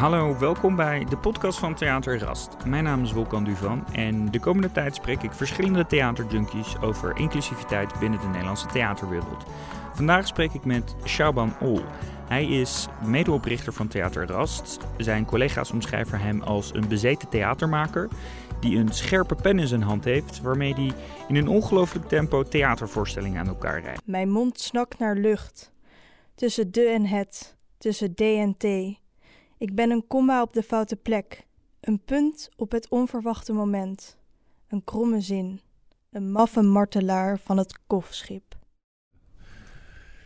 Hallo, welkom bij de podcast van Theater Rast. Mijn naam is Wolkan Duvan en de komende tijd spreek ik verschillende theaterjunkies over inclusiviteit binnen de Nederlandse theaterwereld. Vandaag spreek ik met Shauban Ol. Hij is medeoprichter van Theater Rast. Zijn collega's omschrijven hem als een bezeten theatermaker die een scherpe pen in zijn hand heeft waarmee hij in een ongelooflijk tempo theatervoorstellingen aan elkaar rijdt. Mijn mond snakt naar lucht. Tussen de en het, tussen D en T. Ik ben een komma op de foute plek. Een punt op het onverwachte moment. Een kromme zin. Een maffe martelaar van het kofschip.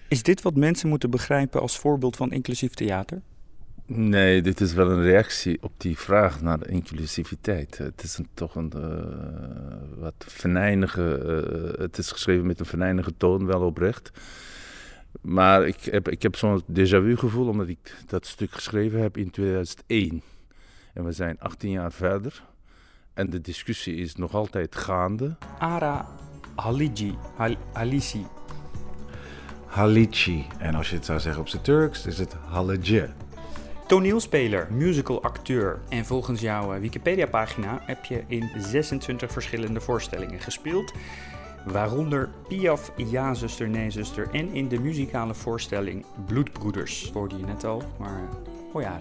Is dit wat mensen moeten begrijpen als voorbeeld van inclusief theater? Nee, dit is wel een reactie op die vraag naar de inclusiviteit. Het is een, toch een uh, wat venijnige. Uh, het is geschreven met een venijnige toon, wel oprecht. Maar ik heb, ik heb zo'n déjà vu gevoel omdat ik dat stuk geschreven heb in 2001. En we zijn 18 jaar verder. En de discussie is nog altijd gaande. Ara Haliji, Hal Halisi. Halici. En als je het zou zeggen op zijn Turks, is het Halije. Toneelspeler, musicalacteur. En volgens jouw Wikipedia-pagina heb je in 26 verschillende voorstellingen gespeeld. Waaronder Piaf, Ja zuster, Nee zuster en in de muzikale voorstelling Bloedbroeders. Hoorde je net al, maar oh ja.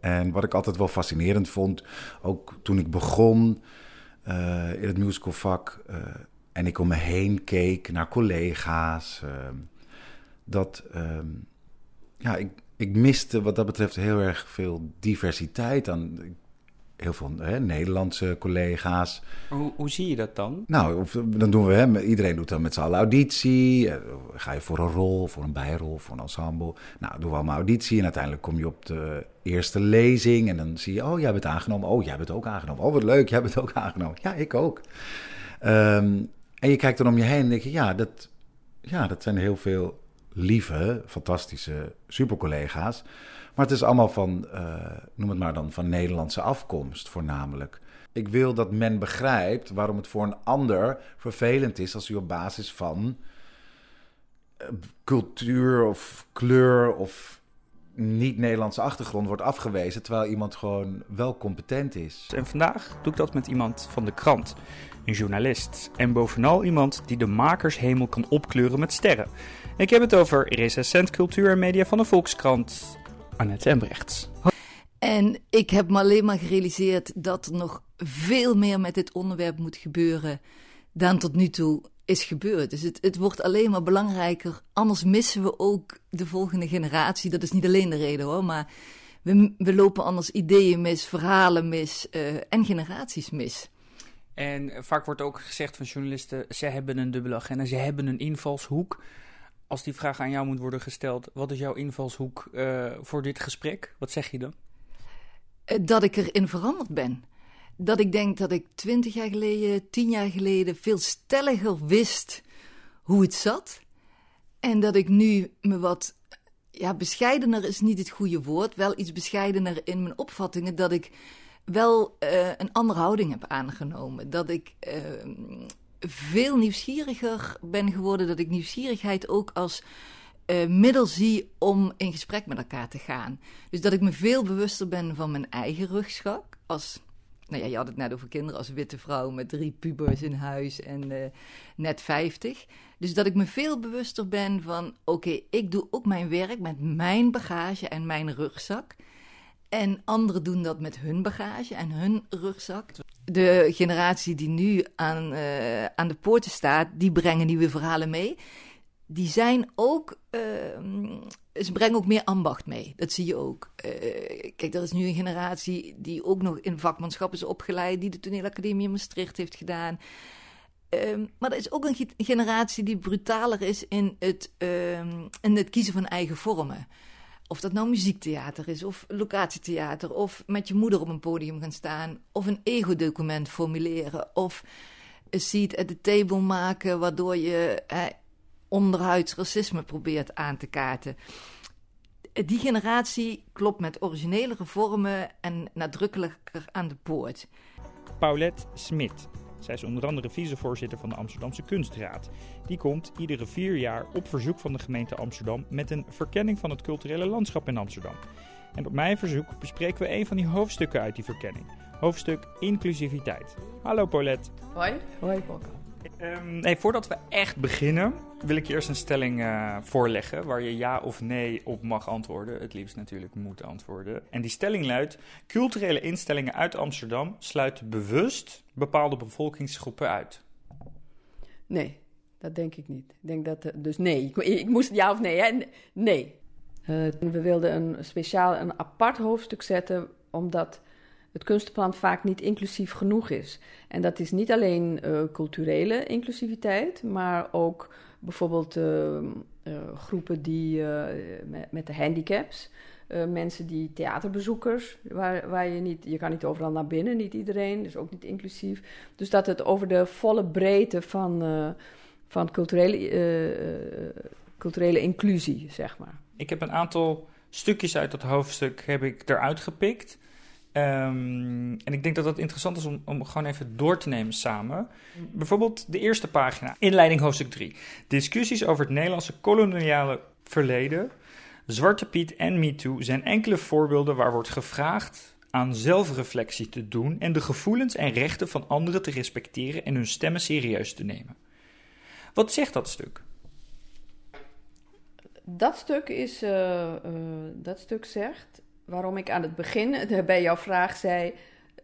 En wat ik altijd wel fascinerend vond, ook toen ik begon uh, in het musicalvak uh, en ik om me heen keek naar collega's, uh, dat ja, ik, ik miste wat dat betreft heel erg veel diversiteit aan heel veel hè, Nederlandse collega's. Hoe, hoe, zie je dat dan? Nou, dan doen we, hè, iedereen doet dan met z'n allen auditie. Ga je voor een rol, voor een bijrol, voor een ensemble. Nou, doen we allemaal auditie en uiteindelijk kom je op de eerste lezing. En dan zie je, oh, jij bent aangenomen. Oh, jij bent ook aangenomen. Oh, wat leuk, jij bent ook aangenomen. Ja, ik ook. Um, en je kijkt dan om je heen en denk je, ja, dat, ja, dat zijn heel veel lieve, fantastische supercollega's. Maar het is allemaal van, uh, noem het maar dan, van Nederlandse afkomst voornamelijk. Ik wil dat men begrijpt waarom het voor een ander vervelend is als u op basis van uh, cultuur of kleur of niet-Nederlandse achtergrond wordt afgewezen, terwijl iemand gewoon wel competent is. En vandaag doe ik dat met iemand van de krant, een journalist. En bovenal iemand die de makershemel kan opkleuren met sterren. Ik heb het over recensent cultuur en media van de Volkskrant, Annette Embrechts. En ik heb me alleen maar gerealiseerd dat er nog veel meer met dit onderwerp moet gebeuren dan tot nu toe is gebeurd. Dus het, het wordt alleen maar belangrijker. Anders missen we ook de volgende generatie. Dat is niet alleen de reden hoor, maar we, we lopen anders ideeën mis, verhalen mis uh, en generaties mis. En vaak wordt ook gezegd van journalisten: ze hebben een dubbele agenda, ze hebben een invalshoek als die vraag aan jou moet worden gesteld, wat is jouw invalshoek uh, voor dit gesprek? Wat zeg je dan? Eh, dat ik erin veranderd ben. Dat ik denk dat ik twintig jaar geleden, tien jaar geleden veel stelliger wist hoe het zat. En dat ik nu me wat, ja, bescheidener is niet het goede woord, wel iets bescheidener in mijn opvattingen, dat ik wel uh, een andere houding heb aangenomen. Dat ik uh, veel nieuwsgieriger ben geworden. Dat ik nieuwsgierigheid ook als uh, middel zie om in gesprek met elkaar te gaan. Dus dat ik me veel bewuster ben van mijn eigen rugschak. Als, nou ja, je had het net over kinderen als witte vrouw met drie pubers in huis en uh, net vijftig. Dus dat ik me veel bewuster ben van: oké, ik doe ook mijn werk met mijn bagage en mijn rugzak. En anderen doen dat met hun bagage en hun rugzak de generatie die nu aan, uh, aan de poorten staat, die brengen nieuwe verhalen mee. Die zijn ook, uh, ze brengen ook meer ambacht mee. Dat zie je ook. Uh, kijk, er is nu een generatie die ook nog in vakmanschap is opgeleid, die de toneelacademie in Maastricht heeft gedaan. Ehm, maar er is ook een generatie die brutaler is in het, ehm, in het kiezen van eigen vormen. Of dat nou muziektheater is, of locatietheater, of met je moeder op een podium gaan staan, of een ego-document formuleren, of een seat at the table maken, waardoor je eh, onderhuids racisme probeert aan te kaarten. Die generatie klopt met originelere vormen en nadrukkelijker aan de poort. Paulette Smit. Zij is onder andere vicevoorzitter van de Amsterdamse Kunstraad. Die komt iedere vier jaar op verzoek van de gemeente Amsterdam met een verkenning van het culturele landschap in Amsterdam. En op mijn verzoek bespreken we een van die hoofdstukken uit die verkenning. Hoofdstuk inclusiviteit. Hallo Paulette. Hoi. Hoi Volker. Um, hey, voordat we echt beginnen, wil ik je eerst een stelling uh, voorleggen waar je ja of nee op mag antwoorden. Het liefst natuurlijk moet antwoorden. En die stelling luidt: culturele instellingen uit Amsterdam sluiten bewust bepaalde bevolkingsgroepen uit. Nee, dat denk ik niet. Ik denk dat, dus nee. Ik, ik moest ja of nee, hè? Nee. Uh, we wilden een speciaal, een apart hoofdstuk zetten, omdat het kunstenplan vaak niet inclusief genoeg is. En dat is niet alleen uh, culturele inclusiviteit, maar ook bijvoorbeeld uh, uh, groepen die met, met, de handicaps. mensen die theaterbezoekers, waar, waar je niet, je kan niet overal naar binnen, niet iedereen, dus ook niet inclusief. Dus dat het over de volle breedte van, van culturele, culturele inclusie, zeg maar. Ik heb een aantal stukjes uit dat hoofdstuk heb ik eruit gepikt. Um, en ik denk dat het interessant is om, om gewoon even door te nemen samen. Bijvoorbeeld de eerste pagina, inleiding hoofdstuk 3. Discussies over het Nederlandse koloniale verleden, Zwarte Piet en MeToo zijn enkele voorbeelden waar wordt gevraagd aan zelfreflectie te doen en de gevoelens en rechten van anderen te respecteren en hun stemmen serieus te nemen. Wat zegt dat stuk? Dat stuk, is, uh, uh, dat stuk zegt waarom ik aan het begin bij jouw vraag zei: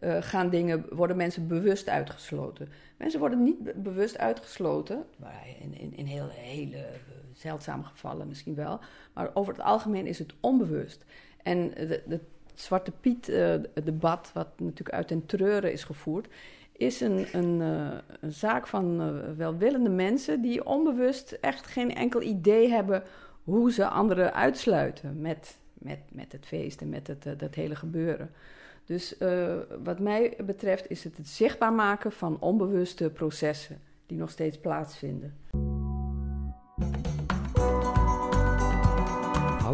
uh, gaan dingen, worden mensen bewust uitgesloten? Mensen worden niet bewust uitgesloten, in, in, in heel, hele zeldzame gevallen misschien wel, maar over het algemeen is het onbewust. En het Zwarte Piet-debat, wat natuurlijk uit den treuren is gevoerd, is een, een, uh, een zaak van welwillende mensen die onbewust echt geen enkel idee hebben hoe ze anderen uitsluiten met met, met het feest en met het, uh, dat hele gebeuren. Dus uh, wat mij betreft is het het zichtbaar maken van onbewuste processen die nog steeds plaatsvinden.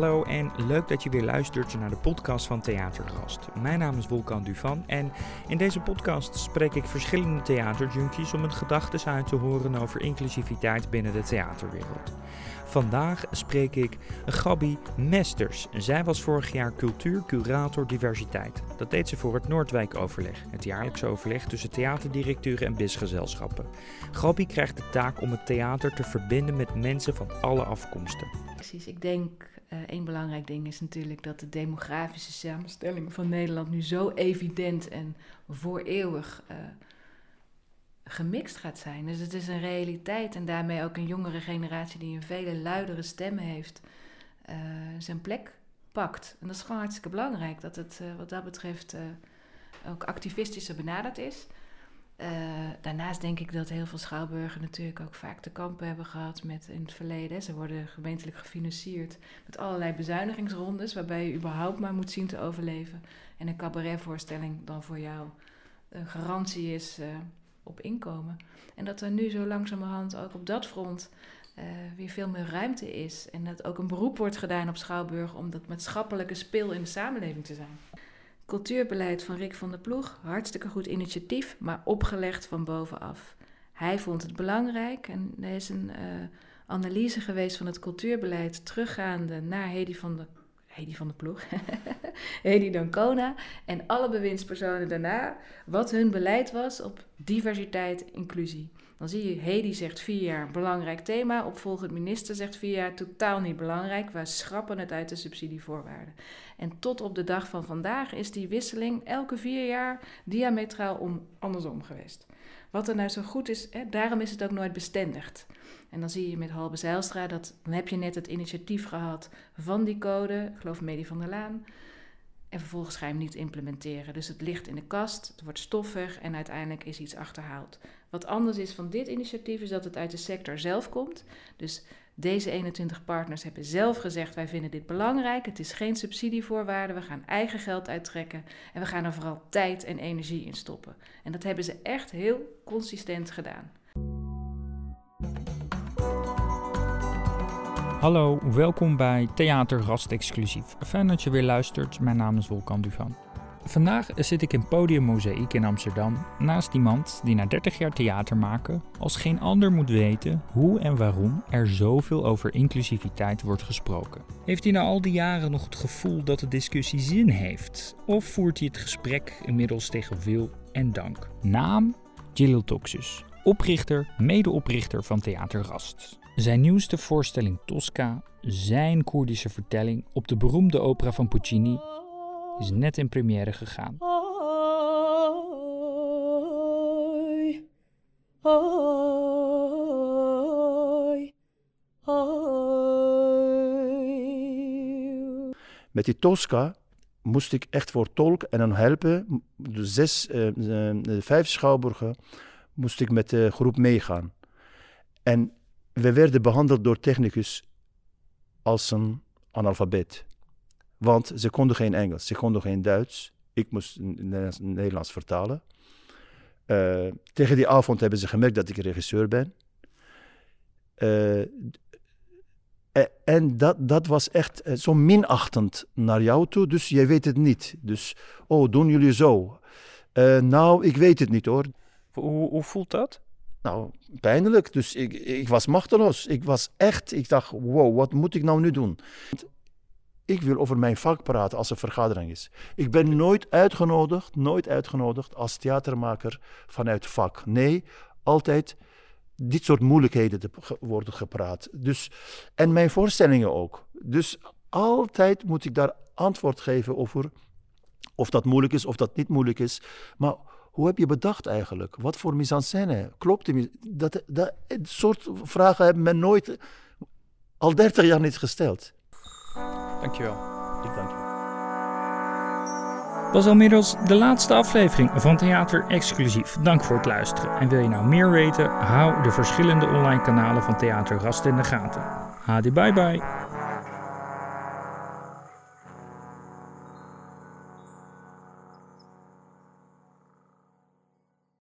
Hallo en leuk dat je weer luistert naar de podcast van Theatergast. Mijn naam is Wolkan Duvan en in deze podcast spreek ik verschillende theaterjunkies om hun gedachten uit te horen over inclusiviteit binnen de theaterwereld. Vandaag spreek ik Gabi Mesters. Zij was vorig jaar cultuurcurator diversiteit. Dat deed ze voor het Noordwijk-overleg, het jaarlijkse overleg tussen theaterdirecteuren en bisgezelschappen. Gabi krijgt de taak om het theater te verbinden met mensen van alle afkomsten. Precies, ik denk uh, één belangrijk ding is natuurlijk dat de demografische samenstelling van Nederland nu zo evident en voor eeuwig uh, gemixt gaat zijn. Dus het is een realiteit en daarmee ook een jongere generatie die een vele luidere stemmen heeft, uh, zijn plek pakt. En dat is gewoon hartstikke belangrijk dat het wat dat betreft ook activistischer benaderd is. Daarnaast denk ik dat heel veel schouwburgen natuurlijk ook vaak te kampen hebben gehad met in het verleden. Ze worden gemeentelijk gefinancierd met allerlei bezuinigingsrondes, waarbij je überhaupt maar moet zien te overleven. En een cabaretvoorstelling dan voor jou een garantie is op inkomen. En dat er nu zo langzamerhand ook op dat front uh, weer veel meer ruimte is. En dat ook een beroep wordt gedaan op Schouwburg om dat maatschappelijke speel in de samenleving te zijn. Cultuurbeleid van Rick van der Ploeg, hartstikke goed initiatief, maar opgelegd van bovenaf. Hij vond het belangrijk en er is een uh, analyse geweest van het cultuurbeleid teruggaande naar Hedy van der Hedy van de Ploeg, Hedy Dancona en alle bewindspersonen daarna wat hun beleid was op diversiteit, inclusie. Dan zie je, Hedy zegt vier jaar belangrijk thema, opvolgend minister zegt vier jaar totaal niet belangrijk, we schrappen het uit de subsidievoorwaarden. En tot op de dag van vandaag is die wisseling elke vier jaar diametraal om, andersom geweest. Wat er nou zo goed is, hè, daarom is het ook nooit bestendigd. En dan zie je met Halbe Zijlstra, dat, dan heb je net het initiatief gehad van die code, ik geloof Medi van der Laan. En vervolgens ga je hem niet implementeren. Dus het ligt in de kast, het wordt stoffig en uiteindelijk is iets achterhaald. Wat anders is van dit initiatief is dat het uit de sector zelf komt. Dus deze 21 partners hebben zelf gezegd: wij vinden dit belangrijk. Het is geen subsidievoorwaarde. We gaan eigen geld uittrekken. En we gaan er vooral tijd en energie in stoppen. En dat hebben ze echt heel consistent gedaan. Hallo, welkom bij Theater Exclusief. Fijn dat je weer luistert. Mijn naam is Wolkan Duvan. Vandaag zit ik in Podium Mozaïek in Amsterdam naast iemand die na 30 jaar theater maken als geen ander moet weten hoe en waarom er zoveel over inclusiviteit wordt gesproken. Heeft hij na al die jaren nog het gevoel dat de discussie zin heeft? Of voert hij het gesprek inmiddels tegen wil en dank? Naam Gilil Toxus, oprichter, medeoprichter van Theater Rast. Zijn nieuwste voorstelling Tosca, zijn Koerdische vertelling op de beroemde opera van Puccini, is net in première gegaan. Met die Tosca moest ik echt voor tolk en dan helpen. De zes, uh, de vijf schouwburgen moest ik met de groep meegaan. En we werden behandeld door technicus als een analfabeet. Want ze konden geen Engels, ze konden geen Duits. Ik moest Nederlands, Nederlands vertalen. Uh, tegen die avond hebben ze gemerkt dat ik regisseur ben. Uh, en dat, dat was echt zo minachtend naar jou toe, dus jij weet het niet. Dus, oh, doen jullie zo? Uh, nou, ik weet het niet hoor. Hoe, hoe voelt dat? Nou, pijnlijk. Dus ik, ik was machteloos. Ik was echt, ik dacht, wow, wat moet ik nou nu doen? Ik wil over mijn vak praten als er vergadering is. Ik ben nooit uitgenodigd, nooit uitgenodigd als theatermaker vanuit vak. Nee, altijd dit soort moeilijkheden te worden gepraat. Dus, en mijn voorstellingen ook. Dus altijd moet ik daar antwoord geven over of dat moeilijk is of dat niet moeilijk is. Maar hoe heb je bedacht eigenlijk? Wat voor mise en scène? Klopt die dat, dat, dat soort vragen hebben men nooit, al 30 jaar niet gesteld. Dankjewel. Ik dank je. was al inmiddels de laatste aflevering van Theater Exclusief. Dank voor het luisteren. En wil je nou meer weten? Hou de verschillende online kanalen van Theater Rast in de gaten. Hadi bye bye.